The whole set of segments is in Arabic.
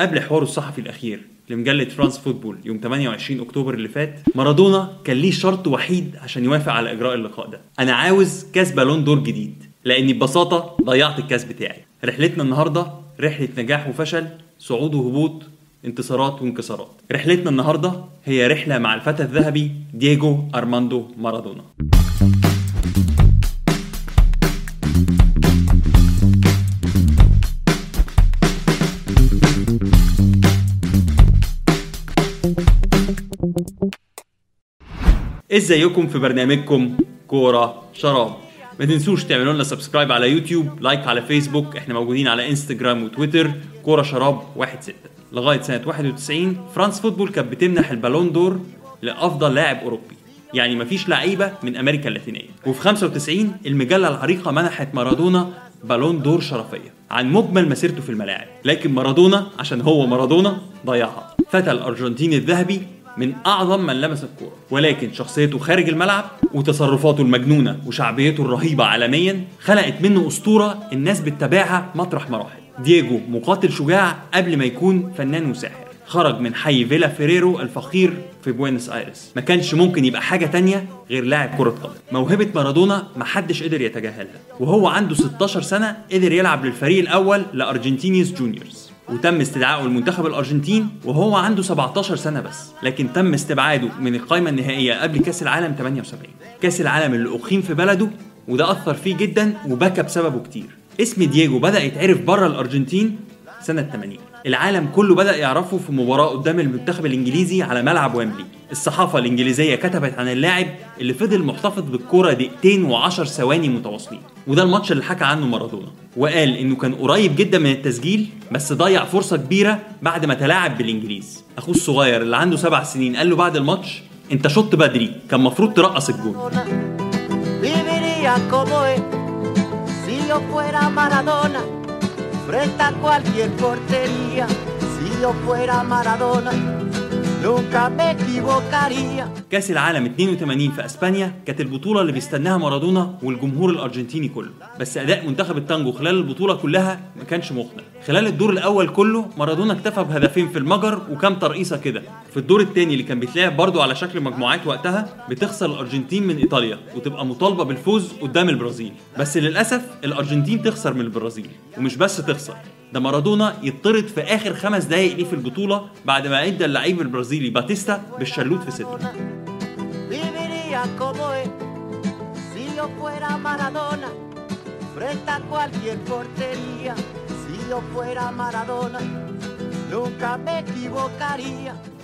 قبل حواره الصحفي الأخير لمجلة فرانس فوتبول يوم 28 أكتوبر اللي فات مارادونا كان ليه شرط وحيد عشان يوافق على إجراء اللقاء ده. أنا عاوز كاس بالون دور جديد لأني ببساطة ضيعت الكاس بتاعي. رحلتنا النهارده رحلة نجاح وفشل صعود وهبوط انتصارات وانكسارات. رحلتنا النهارده هي رحلة مع الفتى الذهبي دييجو أرماندو مارادونا. ازيكم في برنامجكم كورة شراب؟ ما تنسوش تعملوا لنا subscribe على يوتيوب like على فيسبوك إحنا موجودين على انستجرام وتويتر كورة شراب 16 لغاية سنة 91 فرانس فوتبول كانت بتمنح البالون دور لأفضل لاعب أوروبي. يعني مفيش لعيبة من أمريكا اللاتينية. وفي 95 المجلة العريقة منحت مارادونا بالون دور شرفية. عن مجمل مسيرته في الملاعب. لكن مارادونا عشان هو مارادونا ضيعها. فتى الارجنتيني الذهبي من أعظم من لمس الكورة. ولكن شخصيته خارج الملعب وتصرفاته المجنونة وشعبيته الرهيبة عالميا خلقت منه أسطورة الناس بتتابعها مطرح ما راحت دييجو مقاتل شجاع قبل ما يكون فنان وساحر. خرج من حي فيلا فيوريتو الفقير في بوينس آيرس. ما كانش ممكن يبقى حاجة تانية غير لاعب كرة قدم. موهبة مارادونا محدش قدر يتجاهلها. وهو عنده 16 سنة قدر يلعب للفريق الأول لارجنتينيوس جونيورز. وتم استدعائه المنتخب الأرجنتين وهو عنده 17 سنة بس. لكن تم استبعاده من القائمة النهائية قبل كأس العالم 78 كأس العالم اللي أقيم في بلده وده أثر فيه جدا وبكى بسببه كتير. اسم دييجو بدأ يتعرف بره الأرجنتين سنة 80 العالم كله بدأ يعرفه في مباراة قدام المنتخب الإنجليزي على ملعب ويمبلي. الصحافة الإنجليزية كتبت عن اللاعب اللي فضل محتفظ بالكرة دقيقتين و10 ثواني متواصلين. وده الماتش اللي حكى عنه مارادونا. وقال إنه كان قريب جدا من التسجيل بس ضيع فرصة كبيرة بعد ما تلاعب بالإنجليز. أخوه الصغير اللي عنده سبع سنين قال له بعد الماتش أنت شط بدري كان المفروض ترقص الجون. Frente a cualquier portería. Si yo fuera Maradona كأس العالم 82 في أسبانيا كانت البطولة اللي بيستناها مارادونا والجمهور الأرجنتيني كله. بس أداء منتخب التانجو خلال البطولة كلها ما كانش مقنع. خلال الدور الأول كله مارادونا اكتفى بهدفين في المجر وكام ترقيصة كده. في الدور الثاني اللي كان بيتلعب برضه على شكل مجموعات وقتها بتخسر الأرجنتين من إيطاليا وتبقى مطالبة بالفوز قدام البرازيل. بس للأسف الأرجنتين تخسر من البرازيل. ومش بس تخسر. ده مارادونا يطرد في آخر خمس دقايق ليه في البطولة بعد ما أدى اللعيب البرازيلي باتيستا بالشلوت في صدره.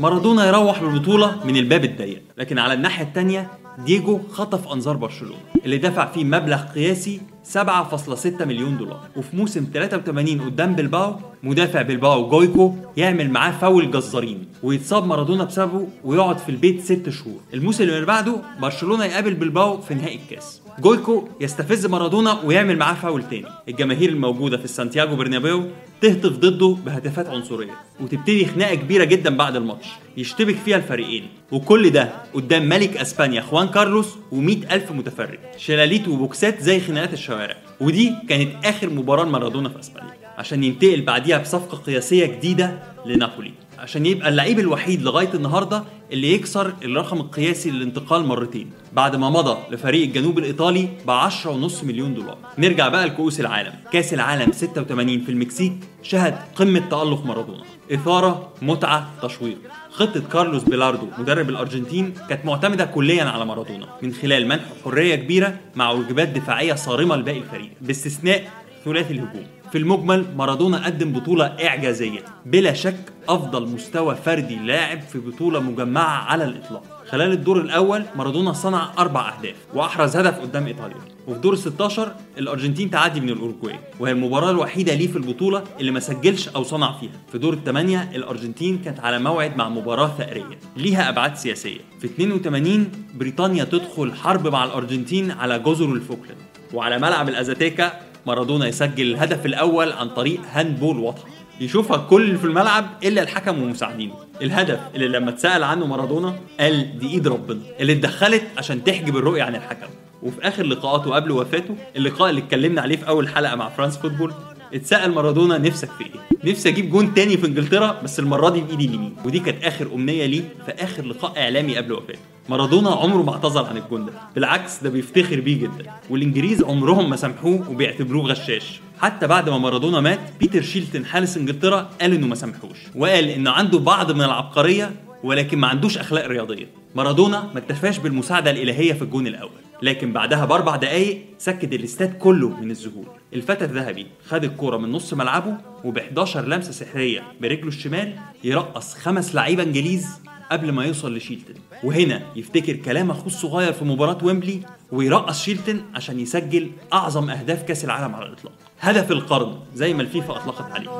مارادونا يروح بالبطولة من الباب الضيق لكن على الناحية التانية دييجو خطف أنظار برشلونة اللي دفع فيه مبلغ قياسي 7.6 مليون دولار. وفي موسم 83 قدام بلباو مدافع بلباو جويكو يعمل معاه فاول جزارين ويتصاب مارادونا بسببه ويقعد في البيت ست شهور. الموسم اللي بعده برشلونة يقابل بلباو في نهائي الكاس. جويكو يستفز مارادونا ويعمل معاه فاول تاني. الجماهير الموجودة في سانتياغو برنابيو تهتف ضده بهتافات عنصرية وتبتدي خناقة كبيرة جدا بعد الماتش. يشتبك فيها الفريقين. وكل ده قدام ملك أسبانيا خوان كارلوس و100 ألف متفرج. شلاليت وبوكسات زي خناقات الشوارع. ودي كانت آخر مباراة مارادونا في أسبانيا. عشان ينتقل بعديها بصفقة قياسية جديدة لنابولي. عشان يبقى اللعيب الوحيد لغاية النهاردة اللي يكسر الرقم القياسي للانتقال مرتين. بعد ما مضى لفريق الجنوب الإيطالي ب 10.5 مليون دولار. نرجع بقى لكؤوس العالم. كأس العالم 86 في المكسيك شهد قمة تألق مارادونا. إثارة متعة تشويق. خطة كارلوس بيلاردو مدرب الأرجنتين كانت معتمدة كليا على مارادونا. من خلال منحه حرية كبيرة مع واجبات دفاعية صارمة لباقي الفريق. باستثناء ثلاثي الهجوم. في المجمل مارادونا قدم بطولة إعجازية. بلا شك أفضل مستوى فردي لاعب في بطولة مجمعة على الإطلاق. خلال الدور الأول مارادونا صنع أربع أهداف وأحرز هدف قدام إيطاليا. وفي دور 16 الأرجنتين تعدي من الأوروجواي وهي المباراة الوحيدة ليه في البطولة اللي ما سجلش أو صنع فيها. في دور الثمانية الأرجنتين كانت على موعد مع مباراة ثأرية ليها أبعاد سياسية. في 82 بريطانيا تدخل حرب مع الأرجنتين على جزر الفوكلاند وعلى ملعب الأزاتيكا مارادونا يسجل الهدف الأول عن طريق handball واضحه يشوفها الكل في الملعب إلا الحكم ومساعدينه الهدف اللي لما اتسأل عنه مارادونا قال دي إيد ربنا اللي اتدخلت عشان تحجب الرؤية عن الحكم. وفي آخر لقاءاته قبل وفاته اللقاء اللي اتكلمنا عليه في أول حلقة مع فرانس فوتبول اتسأل مارادونا نفسك في إيه؟ نفسي أجيب جون تاني في إنجلترا بس المرة دي بإيدي اليمين. ودي كانت آخر أمنية ليه في آخر لقاء إعلامي قبل وفاته مارادونا عمره ما اعتذر عن الجون ده. بالعكس ده بيفتخر بيه جدا. والإنجليز عمرهم ما سامحوه وبيعتبروه غشاش. حتى بعد ما مارادونا مات بيتر شيلتون حارس إنجلترا قال إنه ما سامحوش. وقال انه عنده بعض من العبقرية ولكن ما عندوش أخلاق رياضية. مارادونا ما اكتفاش بالمساعدة الإلهية في الجون الأول. لكن بعدها بأربع دقايق سكت الاستاد كله من الذهول. الفتى الذهبي خد الكورة من نص ملعبه وب11 لمسة سحرية برجله الشمال يرقص خمس لعيبة انجليز قبل ما يوصل لشيلتون. وهنا يفتكر كلام أخوه الصغير في مباراة ويمبلي ويرقص شيلتون عشان يسجل أعظم أهداف كأس العالم على الإطلاق. هدف القرن زي ما الفيفا أطلقت عليه.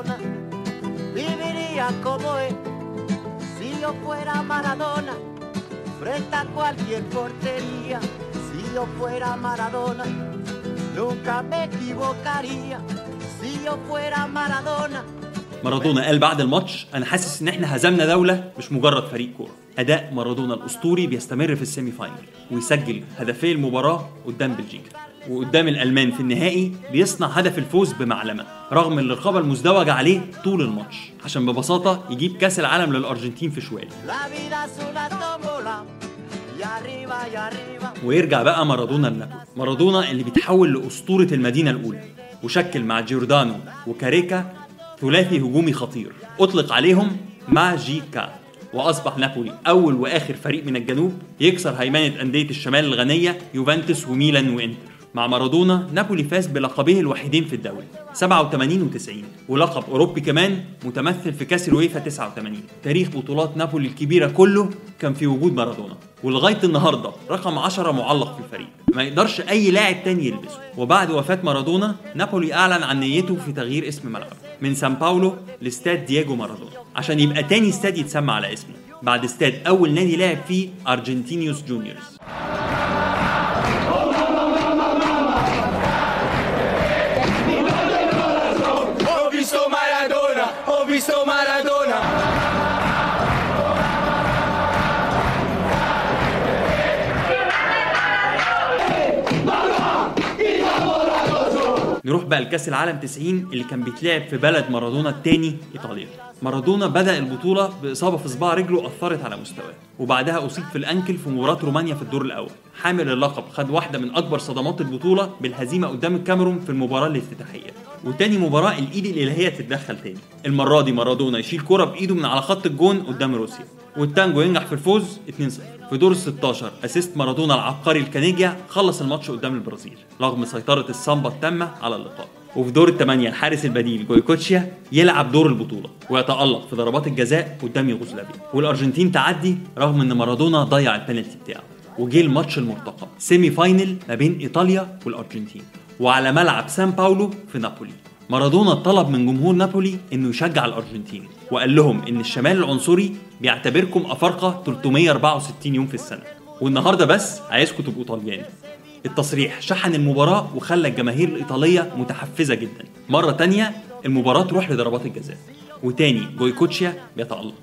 Si fuera Maradona, yo fuera Maradona, nunca me equivocaría. Si yo fuera Maradona. مارادونا قال بعد الماتش أنا حاسس إن إحنا هزمنا دولة مش مجرد فريق كورة أداء مارادونا الأسطوري بيستمر في ال semi final ويسجل هدفي المباراة قدام بلجيكا وقدام الألمان في النهائي بيصنع هدف الفوز بمعلمة رغم الرقابة المزدوجة عليه طول الماتش عشان ببساطة يجيب كأس العالم للأرجنتين في شوال ويرجع بقى مارادونا لنابولي مارادونا اللي بيتحول لأسطورة المدينة الأولى وشكل مع جيوردانو وكاريكا ثلاثي هجومي خطير. أطلق عليهم ماجيكا وأصبح نابولي أول وآخر فريق من الجنوب يكسر هيمنة أندية الشمال الغنية يوفنتوس وميلان وإنتر. مع مارادونا نابولي فاز بلقبيه الوحيدين في الدوري 87 و90 ولقب أوروبي كمان متمثل في كأس الويفا 89 تاريخ بطولات نابولي الكبيرة كله كان في وجود مارادونا. ولغاية النهارده رقم 10 معلق في الفريق. ما يقدرش أي لاعب تاني يلبسه. وبعد وفاة مارادونا نابولي أعلن عن نيته في تغيير اسم ملعبه. من سان باولو لاستاد دييجو مارادونا. عشان يبقى تاني استاد يتسمى على اسمه. بعد استاد أول نادي لعب فيه أرجنتينيوس جونيورز. Visto Maradona. نروح بقى لكأس العالم 90 اللي كان بيتلعب في بلد مارادونا الثاني إيطاليا. مارادونا بدأ البطولة بإصابة في صباع رجله اثرت على مستواه. وبعدها أصيب في الأنكل في مباراة رومانيا في الدور الأول. حامل اللقب خد واحدة من أكبر صدمات البطولة بالهزيمة قدام الكاميرون في المباراة الافتتاحية. وتاني مباراة الإيد الإلهية تتدخل تاني. المرة دي مارادونا يشيل كرة بإيده من على خط الجون قدام روسيا. والتانجو ينجح في الفوز 2-0 في دور ال 16 assist مارادونا العبقري لكانيجيا خلص الماتش قدام البرازيل رغم سيطرة السامبا التامة على اللقاء. وفي دور الثمانية الحارس البديل جويكوتشيا يلعب دور البطولة ويتألق في ضربات الجزاء قدام يوغوسلافيا. والأرجنتين تعدي رغم إن مارادونا ضيع البنالتي بتاعه. وجه الماتش المرتقب semi final ما بين إيطاليا والأرجنتين. وعلى ملعب سان باولو في نابولي. مارادونا طلب من جمهور نابولي إنه يشجع الأرجنتين وقال لهم إن الشمال العنصري بيعتبركم أفارقة 364 يوم في السنة والنهاردة بس عايزكم تبقوا طلياني التصريح شحن المباراة وخلى الجماهير الإيطالية متحفزة جدا. مرة تانية المباراة تروح لضربات الجزاء وتاني جويكوتشيا بيتألق.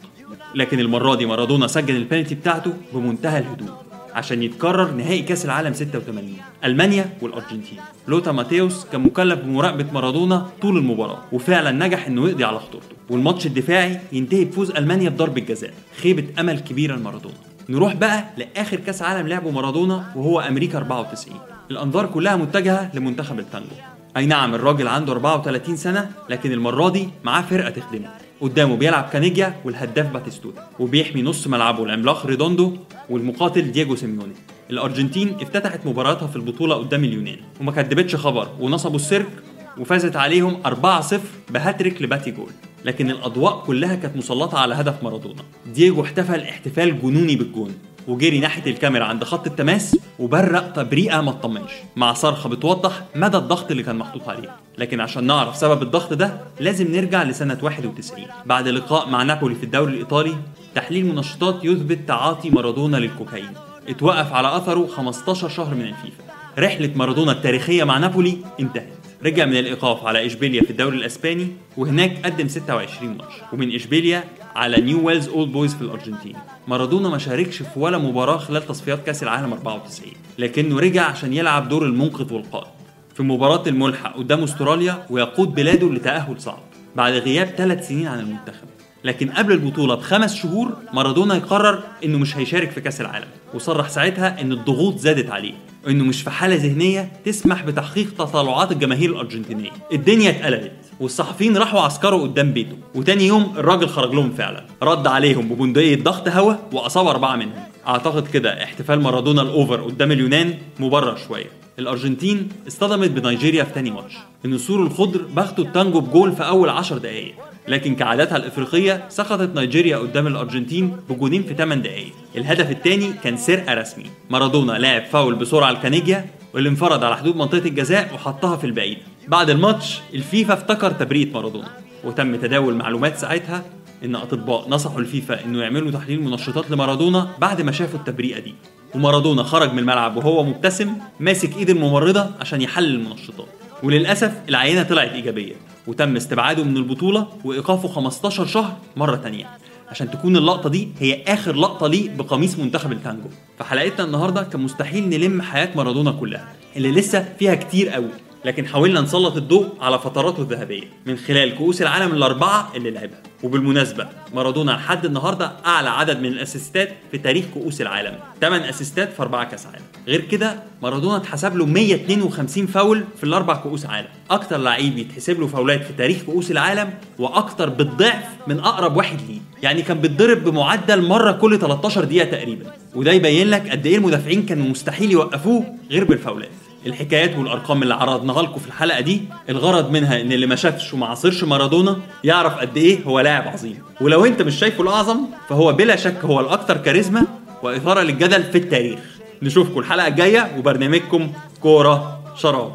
لكن المرة دي مارادونا سجل البنالتي بتاعته بمنتهى الهدوء. عشان يتكرر نهائي كأس العالم 86 ألمانيا والأرجنتين. لوثار ماتيوس كان مكلف بمراقبة مارادونا طول المباراة وفعلا نجح إنه يقضي على خطورته. والماتش الدفاعي ينتهي بفوز ألمانيا بضربة جزاء خيبة أمل كبيرة لمارادونا. نروح بقى لآخر كأس عالم لعبه مارادونا وهو أمريكا 94 الأنظار كلها متجهة لمنتخب التانجو. أي نعم الراجل عنده 34 سنة لكن المرة دي معاه فرقة تخدمه. قدامه بيلعب كانيجيا والهداف باتيستوتا وبيحمي نص ملعبه العملاق ريدوندو والمقاتل دييجو سيميوني. الأرجنتين افتتحت مباراتها في البطولة قدام اليونان وما كدبتش خبر ونصبوا السيرك وفازت عليهم 4-0 بهاتريك لباتي جول. لكن الأضواء كلها كانت مسلطة على هدف مارادونا. دييجو احتفل احتفال جنوني بالجون. وجري ناحية الكاميرا عند خط التماس وبرق تبريقة ما تطمنش مع صرخة بتوضح مدى الضغط اللي كان محطوط عليه. لكن عشان نعرف سبب الضغط ده لازم نرجع لسنة 91 بعد لقاء مع نابولي في الدوري الإيطالي تحليل منشطات يثبت تعاطي مارادونا للكوكايين. اتوقف على أثره 15 شهر من الفيفا. رحلة مارادونا التاريخية مع نابولي انتهت. رجع من الإيقاف على إشبيليا في الدوري الإسباني وهناك قدم 26 ماتش. ومن إشبيليا على نيولز أولد بويز في الأرجنتين. مارادونا ما شاركش في ولا مباراة خلال تصفيات كأس العالم 94 لكنه رجع عشان يلعب دور المنقذ والقائد. في مباراة الملحق قدام أستراليا ويقود بلاده لتأهل صعب بعد غياب ثلاث سنين عن المنتخب. لكن قبل البطولة بخمس شهور مارادونا يقرر إنه مش هيشارك في كأس العالم. وصرح ساعتها إن الضغوط زادت عليه وانه مش في حالة ذهنية تسمح بتحقيق تطلعات الجماهير الأرجنتينية. الدنيا اتقلبت والصحفيين راحوا عسكروا قدام بيته. وتاني يوم الراجل خرج لهم فعلا. رد عليهم ببندقية ضغط هوا وأصاب أربعة منهم. أعتقد كده احتفال مارادونا الأوفر قدام اليونان مبرر شوية. الأرجنتين اصطدمت بنيجيريا في تاني ماتش. النسور الخضر بغتوا التانجو بجول في أول عشر دقايق. لكن كعاداتها الإفريقية سقطت نيجيريا قدام الأرجنتين بجونين في 8 دقائق الهدف الثاني كان سرقه رسمي مارادونا لعب فاول بسرعة لكانيجيا واللي انفرد على حدود منطقة الجزاء وحطها في البعيد. بعد الماتش الفيفا افتكر تبرئه مارادونا. وتم تداول معلومات ساعتها إن أطباء نصحوا الفيفا إنه يعملوا تحليل منشطات لمارادونا بعد ما شافوا التبرئه دي. ومارادونا خرج من الملعب وهو مبتسم ماسك ايد الممرضة عشان يحلل المنشطات. وللأسف العينة طلعت إيجابية وتم استبعاده من البطولة وإيقافه 15 شهر مرة تانية. عشان تكون اللقطة دي هي آخر لقطة ليه بقميص منتخب التانجو. فحلقتنا النهارده كان مستحيل نلم حياة مارادونا كلها اللي لسه فيها كتير قوي. لكن حاولنا نسلط الضوء على فتراته الذهبية من خلال كؤوس العالم الأربعة اللي لعبها. وبالمناسبة مارادونا لحد النهارده أعلى عدد من الأسيستات في تاريخ كؤوس العالم 8 أسيستات في أربعة كأس عالم. غير كده مارادونا اتحسب له 152 فاول في الأربع كؤوس عالم. أكتر لعيب يتحسب له فاولات في تاريخ كؤوس العالم وأكتر بالضعف من أقرب واحد ليه. يعني كان بيتضرب بمعدل مرة كل 13 دقيقة تقريبا. وده يبين لك قد إيه المدافعين كانوا مستحيل يوقفوه غير بالفاولات. الحكايات والأرقام اللي عرضناها لكم في الحلقة دي الغرض منها إن اللي ما شافش وما عاصرش مارادونا يعرف قد إيه هو لاعب عظيم ولو أنت مش شايفه الأعظم فهو بلا شك هو الأكثر كاريزما وإثارة للجدل في التاريخ نشوفكم الحلقة الجاية وبرنامجكم كورة شراب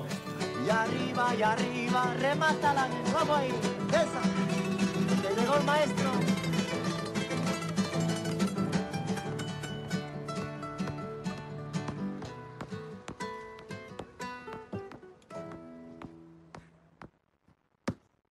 remátala, esa. Llegó el maestro.